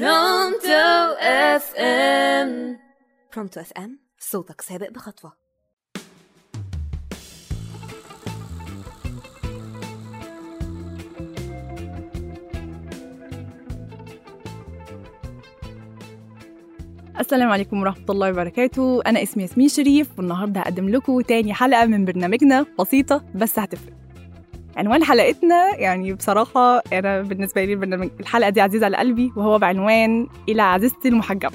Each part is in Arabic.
Pronto FM Pronto FM صوتك سابق بخطوة. السلام عليكم ورحمة الله وبركاته. أنا اسمي ياسمين شريف والنهاردة هقدم لكم تاني حلقة من برنامجنا بسيطة بس هتفرق. عنوان حلقتنا يعني بصراحة أنا بالنسبة لي البرنامج الحلقة دي عزيزة على قلبي وهو بعنوان إلى عزيزتي المحجبة.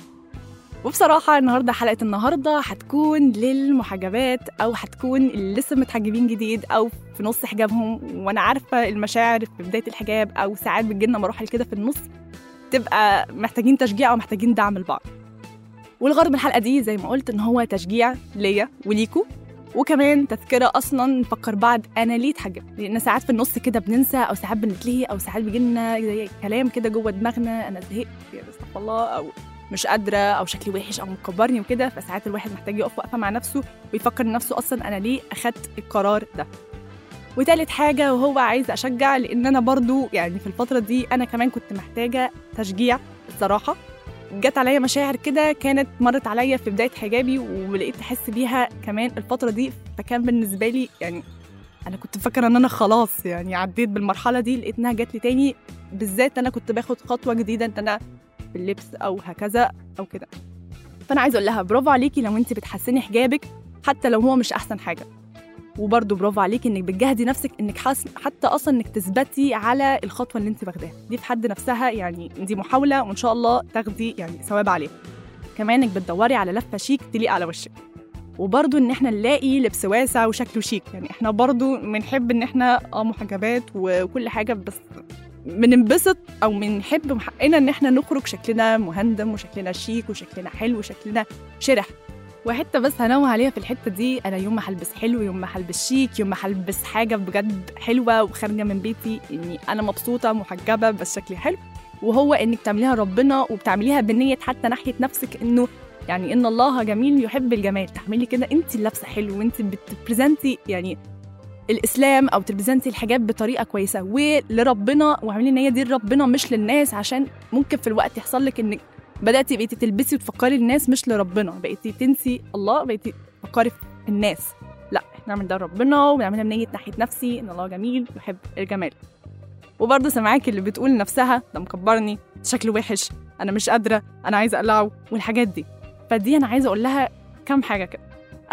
وبصراحة النهاردة حلقة النهاردة هتكون للمحجبات أو هتكون اللي لسه متحجبين جديد أو في نص حجابهم وأنا عارفة المشاعر في بداية الحجاب أو ساعات بتجيلنا مراحل كده في النص تبقى محتاجين تشجيع أو محتاجين دعم لبعض. والغرض من الحلقة دي زي ما قلت إن هو تشجيع ليا وليكو. وكمان تذكرة أصلا نفكر بعض. أنا ليه اتحجب؟ لأن ساعات في النص كده بننسى أو ساعات بنتلهي أو ساعات بيجي لنا زي كلام كده جوه دماغنا. أنا زهقت يا استغفر الله أو مش قادرة أو شكلي وحش أو مكبرني وكده. فساعات الواحد محتاج يقف وقفه مع نفسه ويفكر نفسه أصلا أنا ليه أخدت القرار ده. وتالت حاجة وهو عايز أشجع لأن أنا برضو يعني في الفترة دي أنا كمان كنت محتاجة تشجيع الصراحة. جت عليا مشاعر كده كانت مرت عليا في بداية حجابي ولقيت أحس بيها كمان الفترة دي فكان بالنسبة لي يعني أنا كنت فاكرة إن أنا خلاص يعني عديت بالمرحلة دي لقيت إنها جات لي تاني بالذات أنا كنت باخد خطوة جديدة إن أنا في اللبس أو هكذا أو كده. فأنا عايزة أقول لها برافو عليكي لو انت بتحسني حجابك حتى لو هو مش أحسن حاجة. وبرضه برافو عليكي إنك بتجهدي نفسك إنك حاس حتى أصلا إنك تثبتي على الخطوة اللي أنت واخداها. دي في حد نفسها يعني دي محاولة وإن شاء الله تاخدي يعني ثواب عليها. كمان إنك بتدوري على لفة شيك تليق على وشك. وبرضه إن إحنا نلاقي لبس واسع وشكله شيك. يعني إحنا برضه بنحب إن إحنا آه محجبات وكل حاجة بس بننبسط أو بنحب من حقنا إن إحنا نخرج شكلنا مهندم وشكلنا شيك وشكلنا حلو وشكلنا شرح. وحتة بس هنوه عليها في الحتة دي أنا يوم ما هلبس حلو يوم ما هلبس شيك يوم ما هلبس حاجة بجد حلوة وخارجة من بيتي إني أنا مبسوطة محجبة بس شكلي حلو. وهو إنك تعمليها ربنا وبتعمليها بنية حتى ناحية نفسك إنه يعني إن الله جميل يحب الجمال. تعملي كده انت اللبسه حلو وانت بتبرزنتي يعني الإسلام أو تبرزنتي الحجاب بطريقة كويسة ولربنا واعملي هي دي لربنا مش للناس عشان ممكن في الوقت يحصل لك إنك بدأتي بقيتي تلبسي وتفكري الناس مش لربنا بقيتي تنسي الله بقيتي تفكري في الناس. لا إحنا نعمل ده لربنا وبنعملها بنية ناحية نفسي إن الله جميل يحب الجمال. وبرضه سامعاكي اللي بتقول لنفسها ده مكبرني شكله وحش أنا مش قادرة أنا عايزة أقلعه والحاجات دي. فدي أنا عايزة أقول لها كام حاجة كده.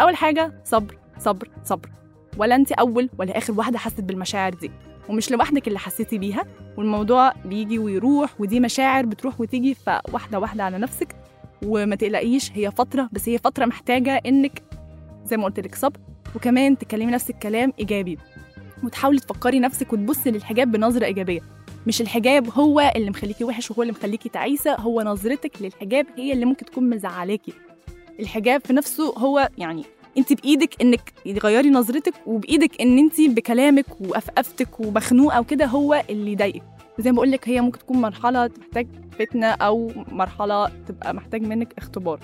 أول حاجة صبر صبر صبر. ولا انت أول ولا آخر واحدة حست بالمشاعر دي. ومش لوحدك اللي حسيتي بيها والموضوع بيجي ويروح ودي مشاعر بتروح وتيجي فواحدة واحدة على نفسك. وما تقلقيش هي فترة بس هي فترة محتاجة إنك زي ما قلت لك صبر وكمان تكلمي نفسك كلام إيجابي. وتحاولي تفكري نفسك وتبصي للحجاب بنظرة إيجابية. مش الحجاب هو اللي مخليكي وحش وهو اللي مخليكي تعيسة هو نظرتك للحجاب هي اللي ممكن تكون مزعلاكي. الحجاب في نفسه هو يعني انت بايدك انك تغيري نظرتك وبايدك ان انت بكلامك وقفقفتك ومخنوقة وكده هو اللي يضايقك. وزي ما بقول لك هي ممكن تكون مرحلة تحتاج فتنة أو مرحلة تبقى محتاج منك اختبار.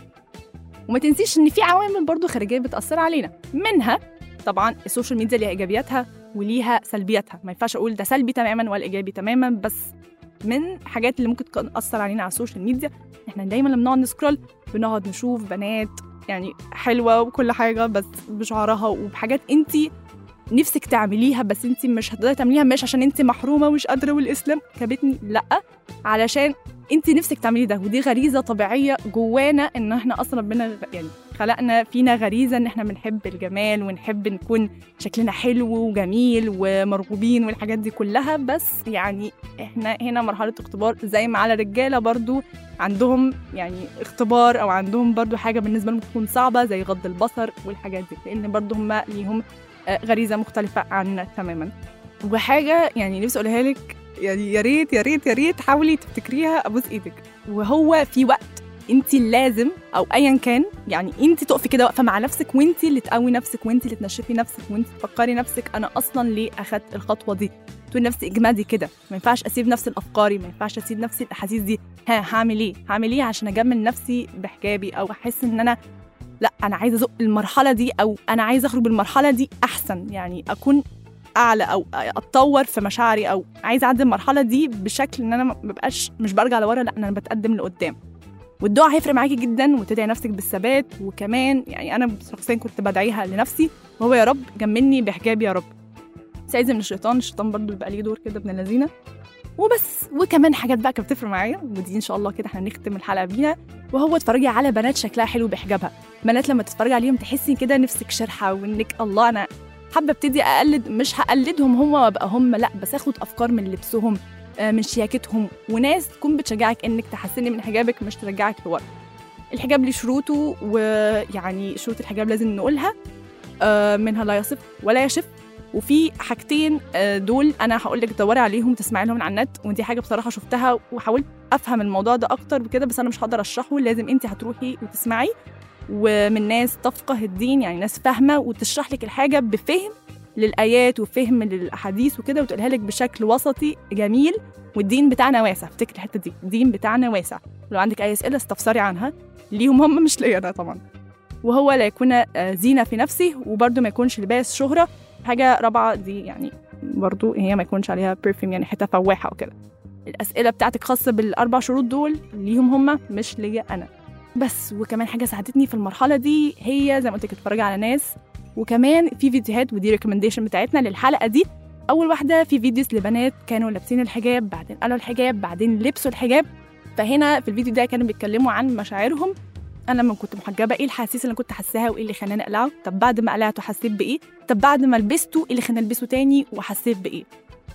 وما تنسيش إن في عوامل برضو خارجية بتأثر علينا. منها طبعا ال social media ليها إيجابياتها وليها سلبياتها. ما ينفعش أقول ده سلبي تماما ولا إيجابي تماما بس من حاجات اللي ممكن تأثر علينا على ال social media إحنا دايما لما بنقعد نسكرول بنقعد نشوف بنات يعني حلوة وكل حاجة بس بشعرها وبحاجات انت نفسك تعمليها بس انت مش هتقدري تعمليها مش عشان انت محرومة ومش قادرة والإسلام. كبتني لأ علشان انت نفسك تعملي ده ودي غريزة طبيعية جوانا إن إحنا أصلا ربنا يعني خلقنا فينا غريزة إن إحنا بنحب الجمال ونحب نكون شكلنا حلو وجميل ومرغوبين والحاجات دي كلها. بس يعني إحنا هنا مرحلة اختبار زي ما على الرجالة برضو عندهم يعني اختبار أو عندهم برضو حاجة بالنسبة لهم تكون صعبة زي غض البصر والحاجات دي لأن برضو هم ليهم غريزة مختلفة عنا تماما. وحاجة يعني نفسي أقولها لك يعني يا ريت يا ريت يا ريت حاولي تفتكريها. أبوس إيدك. وهو في وقت انت لازم أو ايا كان يعني انت تقفي كده واقفة مع نفسك وانت اللي تقوي نفسك وانت اللي تنشفي نفسك وانت تفكري نفسك. أنا أصلا ليه أخدت الخطوة دي؟ تقولي نفسي اجمدي كده. ما ينفعش أسيب نفس الأفكاري ما ينفعش أسيب نفس الأحاسيس دي. ها هعمل إيه؟ هعمل إيه عشان أجمل نفسي بحجابي؟ أو أحس إن أنا لا أنا عايزة أزق المرحلة دي أو أنا عايزة أخرج بالمرحلة دي أحسن. يعني أكون أعلى أو أتطور في مشاعري أو عايزة أعدي المرحلة دي بشكل إن أنا ما ببقاش مش برجع لورا لا أنا بتقدم لقدام. والدعاء هيفرق معاكي جدا وتدعي نفسك بالثبات وكمان يعني أنا شخصيا كنت بدعيها لنفسي وهو يا رب جملني بحجاب يا رب. استعيذ من الشيطان الشيطان برضو بيبقى ليه دور كده ابن اللذينة. وبس وكمان حاجات بقى كانت بتفرق معايا ودي إن شاء الله كده إحنا نختم الحلقة بيها. وهو اتفرجي على بنات شكلها حلو بحجابها. بنات لما تتفرجي عليهم تحسي كده نفسك شرحه وإنك الله أنا حابة أبتدي أقلد مش هقلدهم هم وأبقى هم لأ بس آخد أفكار من لبسهم. من شياكتهم. وناس تكون بتشجعك إنك تحسني من حجابك مش ترجعك لورا. الحجاب ليه شروطه ويعني شروط الحجاب لازم نقولها آه، منها لا يصف ولا يشف. وفي حاجتين آه، دول أنا هقول لك دوري عليهم تسمعي لهم على النت. ودي حاجة بصراحة شفتها وحاولت أفهم الموضوع ده أكتر بكده بس أنا مش هقدر أشرحه. لازم انت هتروحي وتسمعي. ومن ناس تفقه الدين يعني ناس فاهمة وتشرح لك الحاجة بفهم للآيات وفهم للأحاديث وكده وتقولها لك بشكل وسطي جميل والدين بتاعنا واسع. افتكر الحتة دي. الدين بتاعنا واسع. لو عندك أي أسئلة استفسري عنها. ليهم هم مش ليا أنا طبعا. وهو لا يكون آه، زينة في نفسه وبرده ما يكونش لباس شهرة. حاجة رابعة دي يعني برضو هي ما يكونش عليها perfume يعني حتة فواحة وكده. الأسئلة بتاعتك خاصة بالأربع شروط دول ليهم هم مش ليا أنا. بس وكمان حاجة ساعدتني في المرحلة دي هي زي ما قلت لك على ناس. وكمان في فيديوهات ودي recommendation بتاعتنا للحلقة دي. أول واحدة في videos لبنات كانوا لابسين الحجاب بعدين قلعوا الحجاب بعدين لبسوا الحجاب. فهنا في الفيديو ده كانوا بيتكلموا عن مشاعرهم. أنا لما كنت محجبة إيه الأحاسيس اللي كنت حاساها وإيه اللي خلاني أقلعه؟ طب بعد ما قلعته حسيت بإيه؟ طب بعد ما لبسته إيه اللي خلاني ألبسه تاني وحسيت بإيه؟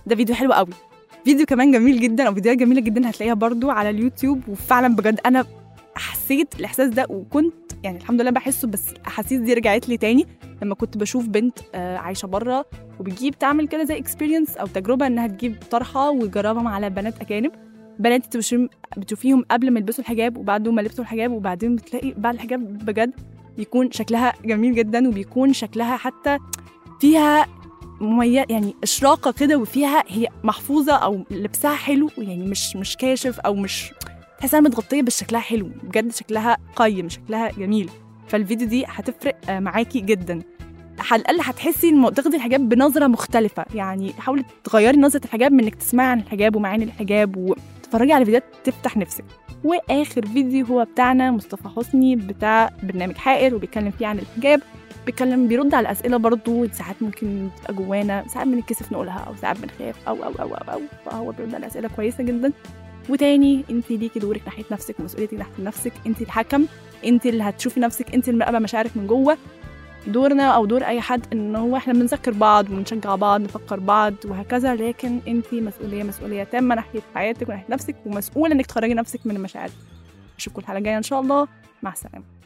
ده فيديو حلو قوي. فيديو كمان جميل جدا أو فيديوهات جميلة جدا هتلاقيها برضو على اليوتيوب. وفعلا بجد أنا حسيت الإحساس ده وكنت يعني الحمد لله بحسه بس الأحاسيس دي رجعت لي تاني لما كنت بشوف بنت آه، عايشة بره وبتجيب تعمل كده زي اكسبيرينس أو تجربة إنها تجيب طرحة وتجربها على بنات أجانب. بنات بتشوفيهم قبل ما يلبسوا الحجاب وبعد ما لبسوا الحجاب وبعدين بتلاقي بعد الحجاب بجد بيكون شكلها جميل جدا وبيكون شكلها حتى فيها مميز يعني إشراقة كده وفيها هي محفوظة أو لبسها حلو يعني مش مش كاشف أو مش تحسها متغطية بس شكلها حلو بجد شكلها قيم شكلها جميل. فالفيديو دي هتفرق آه، معاكي جدا. على الأقل هتحسي ان تاخدي الحجاب بنظرة مختلفة. يعني حاولي تغيري نظرة الحجاب من إنك تسمعي عن الحجاب ومعاني الحجاب وتتفرجي على فيديوهات تفتح نفسك. وآخر فيديو هو بتاعنا مصطفى حسني بتاع برنامج حائر وبيتكلم فيه عن الحجاب. بيتكلم بيرد على أسئلة برضو ساعات ممكن تبقى جوانا ساعات بنتكسف نقولها أو ساعات بنخاف. أو أو أو أو, أو. فهو بيرد على أسئلة كويسة جدا. وتاني انت ليكي دورك ناحية نفسك ومسؤوليتك ناحية نفسك. انت الحكم انت اللي هتشوفي نفسك انت اللي مراقبة مشاعرك من جوه. دورنا أو دور أي حد إن هو إحنا بنذكر بعض ونشجع بعض نفكر بعض وهكذا. لكن انت مسؤولية مسؤولية تامة ناحية حياتك وناحية نفسك ومسؤولة إنك تخرجي نفسك من المشاعر. أشوفكم الحلقة الجاية إن شاء الله. مع السلامة.